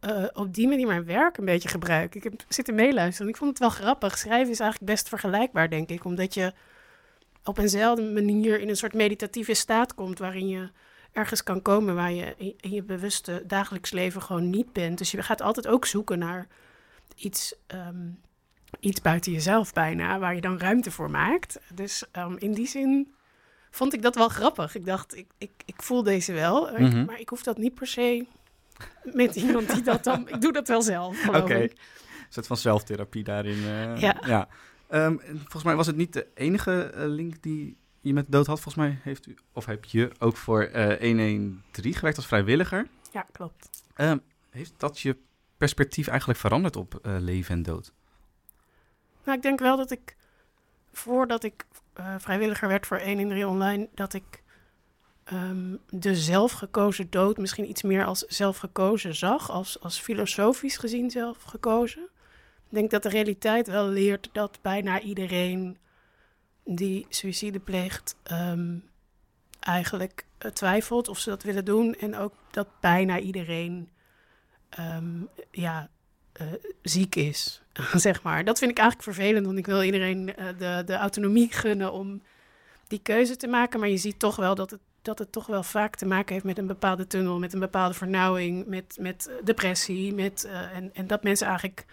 uh, op die manier mijn werk een beetje gebruik. Ik heb zitten meeluisteren. Ik vond het wel grappig. Schrijven is eigenlijk best vergelijkbaar, denk ik. Omdat je op eenzelfde manier in een soort meditatieve staat komt... waarin je ergens kan komen waar je in je bewuste dagelijks leven gewoon niet bent. Dus je gaat altijd ook zoeken naar iets um, iets buiten jezelf bijna, waar je dan ruimte voor maakt. Dus um, in die zin vond ik dat wel grappig. Ik dacht, ik, ik, ik voel deze wel, mm -hmm. maar ik hoef dat niet per se met iemand die dat dan... Ik doe dat wel zelf, Oké, okay. een soort van zelftherapie daarin. Uh, ja. ja. Um, volgens mij was het niet de enige uh, link die je met dood had. Volgens mij heeft u, of heb je ook voor uh, 113 gewerkt als vrijwilliger. Ja, klopt. Um, heeft dat je perspectief eigenlijk veranderd op leven en dood? Nou, ik denk wel dat ik, voordat ik uh, vrijwilliger werd voor 1 in 3 online, dat ik um, de zelfgekozen dood misschien iets meer als zelfgekozen zag, als, als filosofisch gezien zelfgekozen. Ik denk dat de realiteit wel leert dat bijna iedereen die suïcide pleegt, um, eigenlijk uh, twijfelt of ze dat willen doen. En ook dat bijna iedereen um, ja, uh, ziek is, zeg maar. Dat vind ik eigenlijk vervelend, want ik wil iedereen uh, de, de autonomie gunnen om die keuze te maken. Maar je ziet toch wel dat het, dat het toch wel vaak te maken heeft met een bepaalde tunnel, met een bepaalde vernauwing, met, met depressie. Met, en, en dat mensen eigenlijk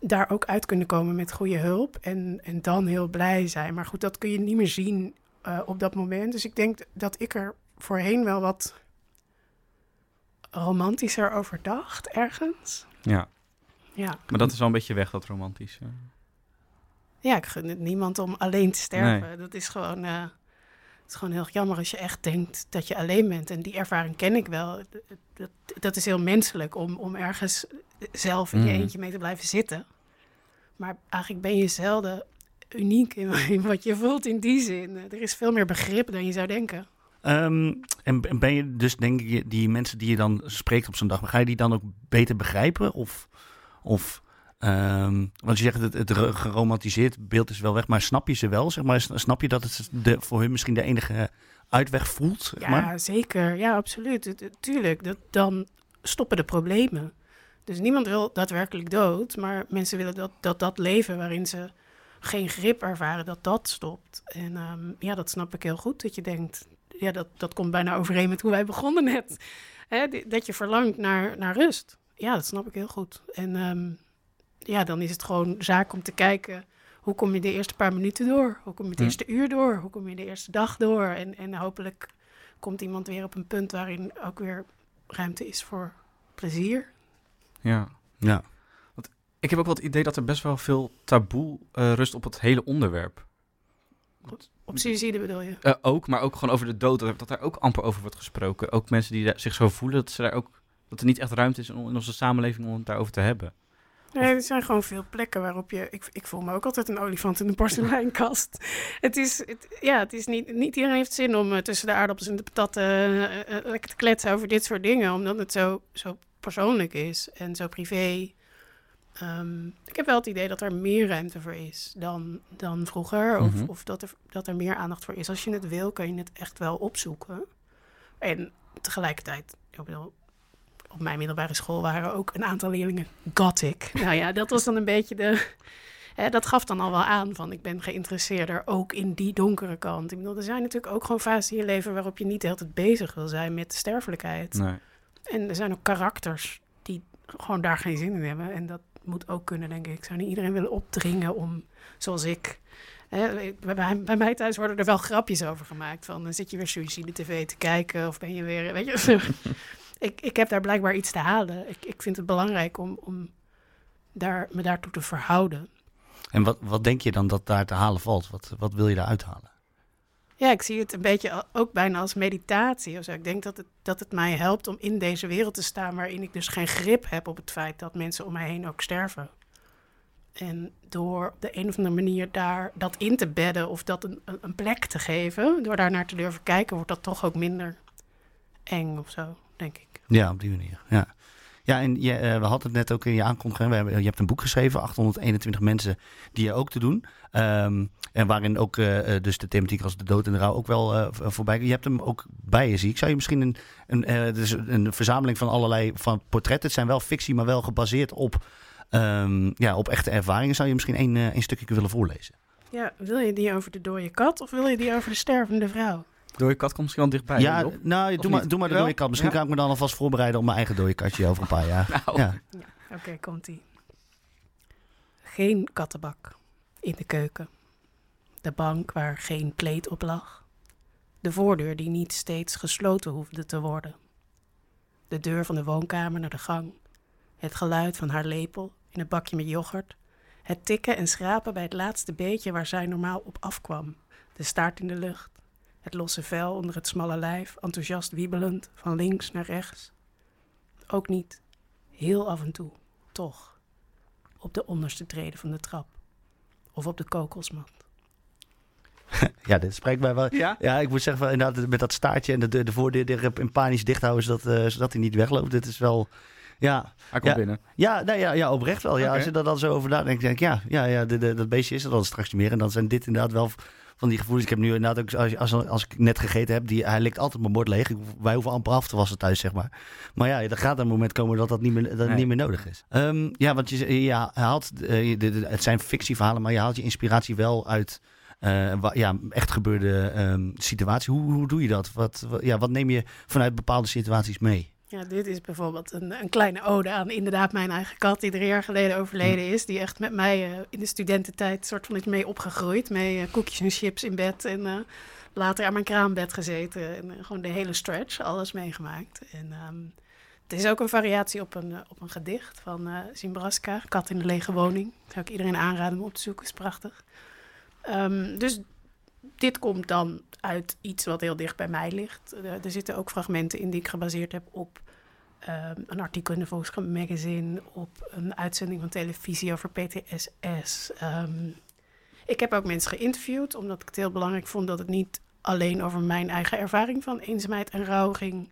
daar ook uit kunnen komen met goede hulp en, en dan heel blij zijn. Maar goed, dat kun je niet meer zien op dat moment. Dus ik denk dat ik er voorheen wel wat romantischer over dacht, ergens. Ja. Ja. Maar dat is wel een beetje weg, dat romantische. Ja, ik gun het niemand om alleen te sterven. Nee. Dat is gewoon, uh, het is gewoon heel jammer als je echt denkt dat je alleen bent. En die ervaring ken ik wel. Dat, dat is heel menselijk om, om ergens zelf in je mm. eentje mee te blijven zitten. Maar eigenlijk ben je zelden uniek in wat je voelt in die zin. Er is veel meer begrip dan je zou denken. Um, en ben je dus, denk je, die mensen die je dan spreekt op zo'n dag, ga je die dan ook beter begrijpen? Of, of um, want je zegt het, het geromantiseerd beeld is wel weg, maar snap je ze wel? Zeg maar, snap je dat het de, voor hun misschien de enige uitweg voelt? Zeg ja, maar? zeker. Ja, absoluut. Tuurlijk, dat, dan stoppen de problemen. Dus niemand wil daadwerkelijk dood, maar mensen willen dat dat, dat leven waarin ze geen grip ervaren, dat dat stopt. En um, ja, dat snap ik heel goed, dat je denkt, ja, dat, dat komt bijna overeen met hoe wij begonnen net. Hè, dat je verlangt naar, naar rust. Ja, dat snap ik heel goed. En um, ja, dan is het gewoon zaak om te kijken... hoe kom je de eerste paar minuten door? Hoe kom je het Hm. eerste uur door? Hoe kom je de eerste dag door? En, en hopelijk komt iemand weer op een punt... waarin ook weer ruimte is voor plezier. Ja. Ja. Want ik heb ook wel het idee dat er best wel veel taboe uh, rust op het hele onderwerp. Op suïcide bedoel je? Uh, ook, maar ook gewoon over de dood. Dat, dat daar ook amper over wordt gesproken. Ook mensen die zich zo voelen, dat, ze daar ook, dat er niet echt ruimte is in onze samenleving om het daarover te hebben. Nee, er zijn gewoon veel plekken waarop je... Ik, ik voel me ook altijd een olifant in de porseleinkast. het is, het, ja, het is niet... Niet iedereen heeft zin om uh, tussen de aardappels en de patatten uh, lekker te kletsen over dit soort dingen. Omdat het zo, zo persoonlijk is en zo privé. Um, ik heb wel het idee dat er meer ruimte voor is dan, dan vroeger. Of, Mhm. of dat, er, dat er meer aandacht voor is. Als je het wil, kan je het echt wel opzoeken. En tegelijkertijd, ik bedoel, op mijn middelbare school waren ook een aantal leerlingen gothic. Nou ja, dat was dan een beetje de... Hè, dat gaf dan al wel aan van ik ben geïnteresseerder ook in die donkere kant. Ik bedoel, er zijn natuurlijk ook gewoon fasen in je leven waarop je niet de hele tijd bezig wil zijn met de sterfelijkheid. Nee. En er zijn ook karakters die gewoon daar geen zin in hebben. En dat moet ook kunnen, denk ik. Ik zou niet iedereen willen opdringen om, zoals ik... Hè, bij, bij mij thuis worden er wel grapjes over gemaakt. Van, dan zit je weer suïcide tv te kijken of ben je weer... Weet je, ik, ik heb daar blijkbaar iets te halen. Ik, ik vind het belangrijk om, om daar, me daartoe te verhouden. En wat, wat denk je dan dat daar te halen valt? Wat, wat wil je daar uithalen? Ja, ik zie het een beetje ook bijna als meditatie. Of. Ik denk dat het, dat het mij helpt om in deze wereld te staan... waarin ik dus geen grip heb op het feit dat mensen om mij heen ook sterven. En door op de een of andere manier daar dat in te bedden... of dat een- een plek te geven, door daar naar te durven kijken... wordt dat toch ook minder eng of zo, denk ik. Ja, op die manier. Ja, ja en je, eh, we hadden het net ook in je aankondiging. We hebben, je hebt een boek geschreven, 821 mensen die je ook te doen. Ehm, en waarin ook eh, eh, dus de thematiek als de dood en de rouw ook wel v- voorbij. Je hebt hem ook bij je, zie ik. Zou je misschien een, een, is een verzameling van allerlei van portretten. Het zijn wel fictie, maar wel gebaseerd op, ehm, ja, op echte ervaringen. Zou je misschien één, één stukje willen voorlezen? Ja, wil je die over de dode kat of wil je die over de stervende vrouw? Door je kat komt misschien wel dichtbij. ja, nou, doe maar, doe maar de dode kat. Misschien Ja. kan ik me dan alvast voorbereiden op mijn eigen dode katje over een paar jaar. Nou. Ja. Oké, komt-ie. Geen kattenbak in de keuken. De bank waar geen kleed op lag. De voordeur die niet steeds gesloten hoefde te worden. De deur van de woonkamer naar de gang. Het geluid van haar lepel in het bakje met yoghurt. Het tikken en schrapen bij het laatste beetje waar zij normaal op afkwam. De staart in de lucht. Het losse vel onder het smalle lijf, enthousiast wiebelend van links naar rechts. Ook niet, heel af en toe, toch, op de onderste treden van de trap. Of op de kokosmat. Ja, dit spreekt mij wel. Ja? ik moet zeggen, inderdaad, met dat staartje en de, de, de voordeur in panisch dicht houden, zodat, eh, zodat hij niet wegloopt. Dit is wel. Ja, Hij komt ja, binnen. Ja, nee, ja, ja, oprecht wel. Ja. Als je daar dan zo over nadenkt, denk ik, ja, ja, ja de, de- dat beestje is er dan straks niet meer. En dan zijn dit inderdaad wel van die gevoelens. Ik heb nu inderdaad ook, als, als, als ik net gegeten heb, die, hij likt altijd mijn bord leeg. Ik, wij hoeven amper af te wassen thuis, zeg maar. Maar ja, er gaat een moment komen dat dat niet meer, dat Nee. niet meer nodig is. Ehm, ja, want je, je haalt, eh, je- de- de- het zijn fictieverhalen, maar je haalt je inspiratie wel uit... wa- ja, echt gebeurde ehm, situatie. Hoe, hoe doe je dat? Wat, wat- ja, wat neem je vanuit bepaalde situaties mee? Ja, dit is bijvoorbeeld een, een kleine ode aan inderdaad mijn eigen kat, die drie jaar geleden overleden is. Die echt met mij eh, in de studententijd soort van is mee opgegroeid. Mee eh, koekjes en chips in bed en eh, later aan mijn kraambed gezeten. En gewoon de hele stretch, alles meegemaakt. En ehm, het is ook een variatie op een, op een gedicht van eh Zimbraska, Kat in de lege woning. Dat zou ik iedereen aanraden om op te zoeken, is prachtig. Ehm, dus dit komt dan uit iets wat heel dicht bij mij ligt. Eh, er zitten ook fragmenten in die ik gebaseerd heb op ehm, een artikel in de Volkskrant Magazine, op een uitzending van televisie over PTSS. Ehm, ik heb ook mensen geïnterviewd, omdat ik het heel belangrijk vond dat het niet alleen over mijn eigen ervaring van eenzaamheid en rouw ging.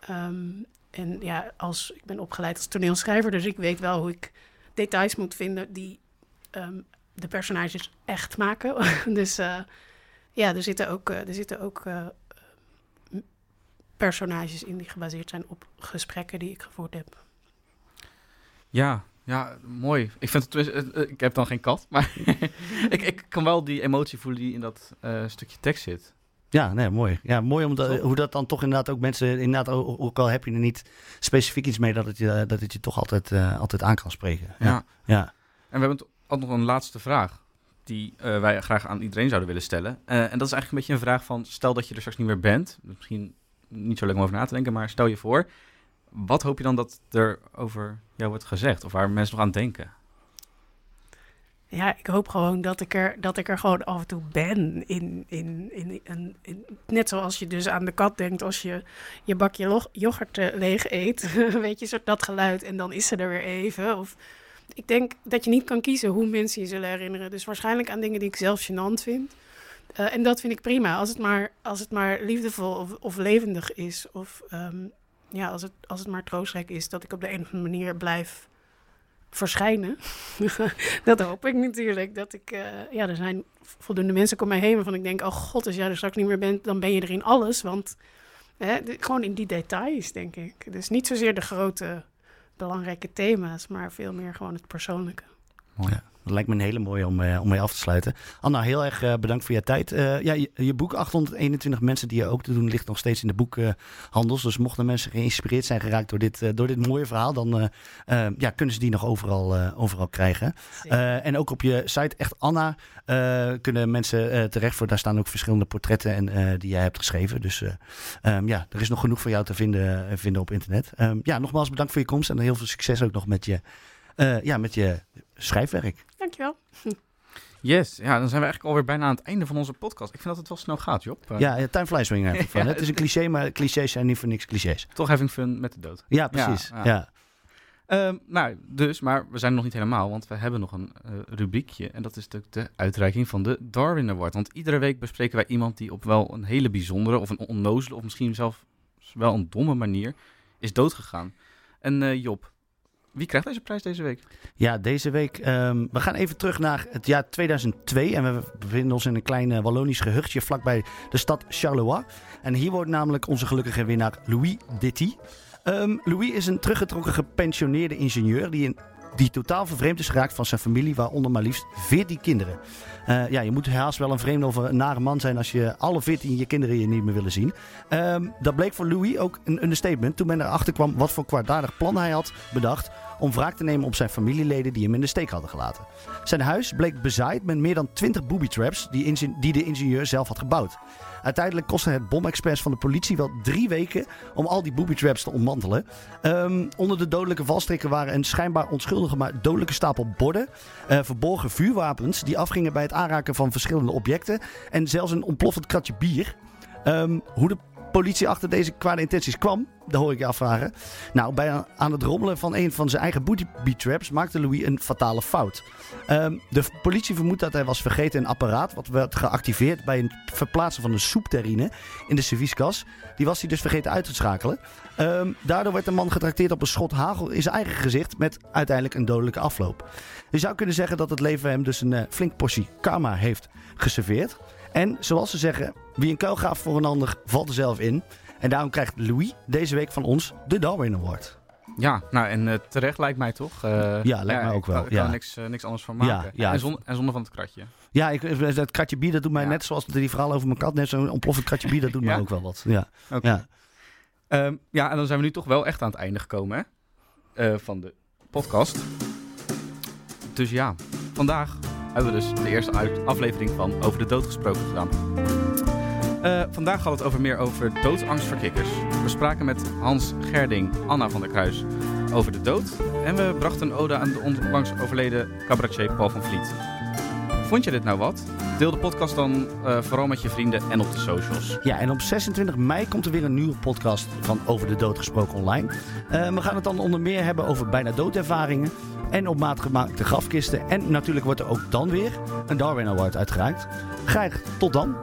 Ehm, en ja, als, ik ben opgeleid als toneelschrijver, dus ik weet wel hoe ik details moet vinden die de personages echt maken. dus eh, ja, er zitten ook, eh, er zitten ook eh, personages in die gebaseerd zijn op gesprekken die ik gevoerd heb. Ja, ja, mooi. Ik vind het, eh, ik heb dan geen kat, maar ik, ik kan wel die emotie voelen die in dat eh, stukje tekst zit. Ja, nee, mooi. Ja, mooi omdat, hoe dat dan toch inderdaad ook mensen, inderdaad, ook, al heb je er niet specifiek iets mee, dat het je, dat het je toch altijd, eh, altijd aan kan spreken. Ja. ja. En we hebben ook nog een laatste vraag die eh, wij graag aan iedereen zouden willen stellen. Eh, en dat is eigenlijk een beetje een vraag van, stel dat je er straks niet meer bent. Misschien niet zo leuk om over na te denken, maar stel je voor. Wat hoop je dan dat er over jou wordt gezegd? Of waar mensen nog aan denken? Ja, ik hoop gewoon dat ik er, dat ik er gewoon af en toe ben. In, in, in, in, net zoals je dus aan de kat denkt als je je bakje yoghurt eh, leeg eet. Weet je, soort dat geluid. En dan is ze er weer even. Of, ik denk dat je niet kan kiezen hoe mensen je zullen herinneren. Dus waarschijnlijk aan dingen die ik zelf gênant vind. Eh, en dat vind ik prima. Als het maar, als het maar liefdevol of, levendig is. Of ehm, ja, als het, als het maar troostrijk is. Dat ik op de een of andere manier blijf verschijnen. dat hoop ik natuurlijk. Dat ik, eh, ja, er zijn voldoende mensen om mij heen waarvan ik denk, oh god, als jij er straks niet meer bent, dan ben je er in alles. Want hè, gewoon in die details, denk ik. Dus niet zozeer de grote, belangrijke thema's, maar veel meer gewoon het persoonlijke. Ja, dat lijkt me een hele mooie om, eh, om mee af te sluiten. Anna, heel erg eh, bedankt voor je tijd. Eh, ja, je, je boek 821 mensen die je ook te doen ligt nog steeds in de boekhandels. dus mochten mensen geïnspireerd zijn geraakt door dit, door dit mooie verhaal, dan ja, kunnen ze die nog overal, overal krijgen. En ook op je site Echt Anna kunnen mensen terecht voor. Daar staan ook verschillende portretten en, die jij hebt geschreven. Dus eh, ehm, ja, er is nog genoeg voor jou te vinden, vinden op internet. Ehm, ja, nogmaals bedankt voor je komst en heel veel succes ook nog met je, ja, met je schrijfwerk. Dankjewel. Yes, ja, dan zijn we eigenlijk alweer bijna aan het einde van onze podcast. Ik vind dat het wel snel gaat, Job. Ja, ja time flies when you're having fun. Ja, Het is een cliché, maar clichés zijn niet voor niks clichés. Toch having fun met de dood. Ja, precies. Ja, Ehm, nou, dus, maar we zijn nog niet helemaal, want we hebben nog een eh, rubriekje. En dat is de, de uitreiking van de Darwin Award. Want iedere week bespreken wij iemand die op wel een hele bijzondere, of een onnozele, of misschien zelfs wel een domme manier is doodgegaan. En eh, Job, wie krijgt deze prijs deze week? Ja, deze week. ehm, we gaan even terug naar het jaar 2002. En we bevinden ons in een klein eh, Wallonisch gehuchtje vlakbij de stad Charleroi. En hier wordt namelijk onze gelukkige winnaar Louis Ditty. Ehm, Louis is een teruggetrokken gepensioneerde ingenieur die, in, die totaal vervreemd is geraakt van zijn familie, waaronder maar liefst 14 kinderen. Eh, ja, je moet haast wel een vreemde of een nare man zijn als je alle 14 je kinderen je niet meer willen zien. Ehm, dat bleek voor Louis ook een understatement toen men erachter kwam wat voor kwaadaardig plan hij had bedacht om wraak te nemen op zijn familieleden die hem in de steek hadden gelaten. Zijn huis bleek bezaaid met meer dan 20 booby traps die, die de ingenieur zelf had gebouwd. Uiteindelijk kostte het bomexperts van de politie wel drie weken om al die booby traps te ontmantelen. Ehm, onder de dodelijke valstrikken waren een schijnbaar onschuldige maar dodelijke stapel borden, eh, verborgen vuurwapens die afgingen bij het aanraken van verschillende objecten en zelfs een ontploffend kratje bier. Ehm, hoe de politie achter deze kwade intenties kwam, dat hoor ik je afvragen. Nou, bij aan het rommelen van een van zijn eigen booby traps maakte Louis een fatale fout. Ehm, de politie vermoedt dat hij was vergeten een apparaat wat werd geactiveerd bij het verplaatsen van een soepterrine in de servieskas. Die was hij dus vergeten uit te schakelen. Ehm, daardoor werd de man getrakteerd op een schot hagel in zijn eigen gezicht met uiteindelijk een dodelijke afloop. Je zou kunnen zeggen dat het leven hem dus een eh, flink portie karma heeft geserveerd. En zoals ze zeggen, wie een kuil gaaft voor een ander, valt er zelf in. En daarom krijgt Louis deze week van ons de Darwin Award. Ja, nou en eh, terecht lijkt mij toch? Eh, Ja, lijkt mij ook wel, Ik kan ja. er niks, eh, niks anders van maken. Ja, ja. En, zonder, en zonder van het kratje. Ja, ik, dat kratje bier, dat doet mij net zoals die verhaal over mijn kat. Net zo'n ontploffend kratje bier, dat doet mij ook wel wat. Ja. Ja. Ehm, ja, en dan zijn we nu toch wel echt aan het einde gekomen hè? Van de podcast. Dus ja, vandaag hebben we dus de eerste aflevering van Over de Dood gesproken gedaan. Eh, vandaag gaat het over meer over doodsangst voor kikkers. We spraken met Hans Gerding, Anna van der Kruis over de dood. En we brachten een ode aan de onlangs overleden cabaretier Paul van Vliet. Vond je dit nou wat? Deel de podcast dan eh, vooral met je vrienden en op de socials. Ja, en op 26 mei komt er weer een nieuwe podcast van Over de Dood gesproken online. Eh, we gaan het dan onder meer hebben over bijna doodervaringen en op maat gemaakte grafkisten. En natuurlijk wordt er ook dan weer een Darwin Award uitgereikt. Graag tot dan.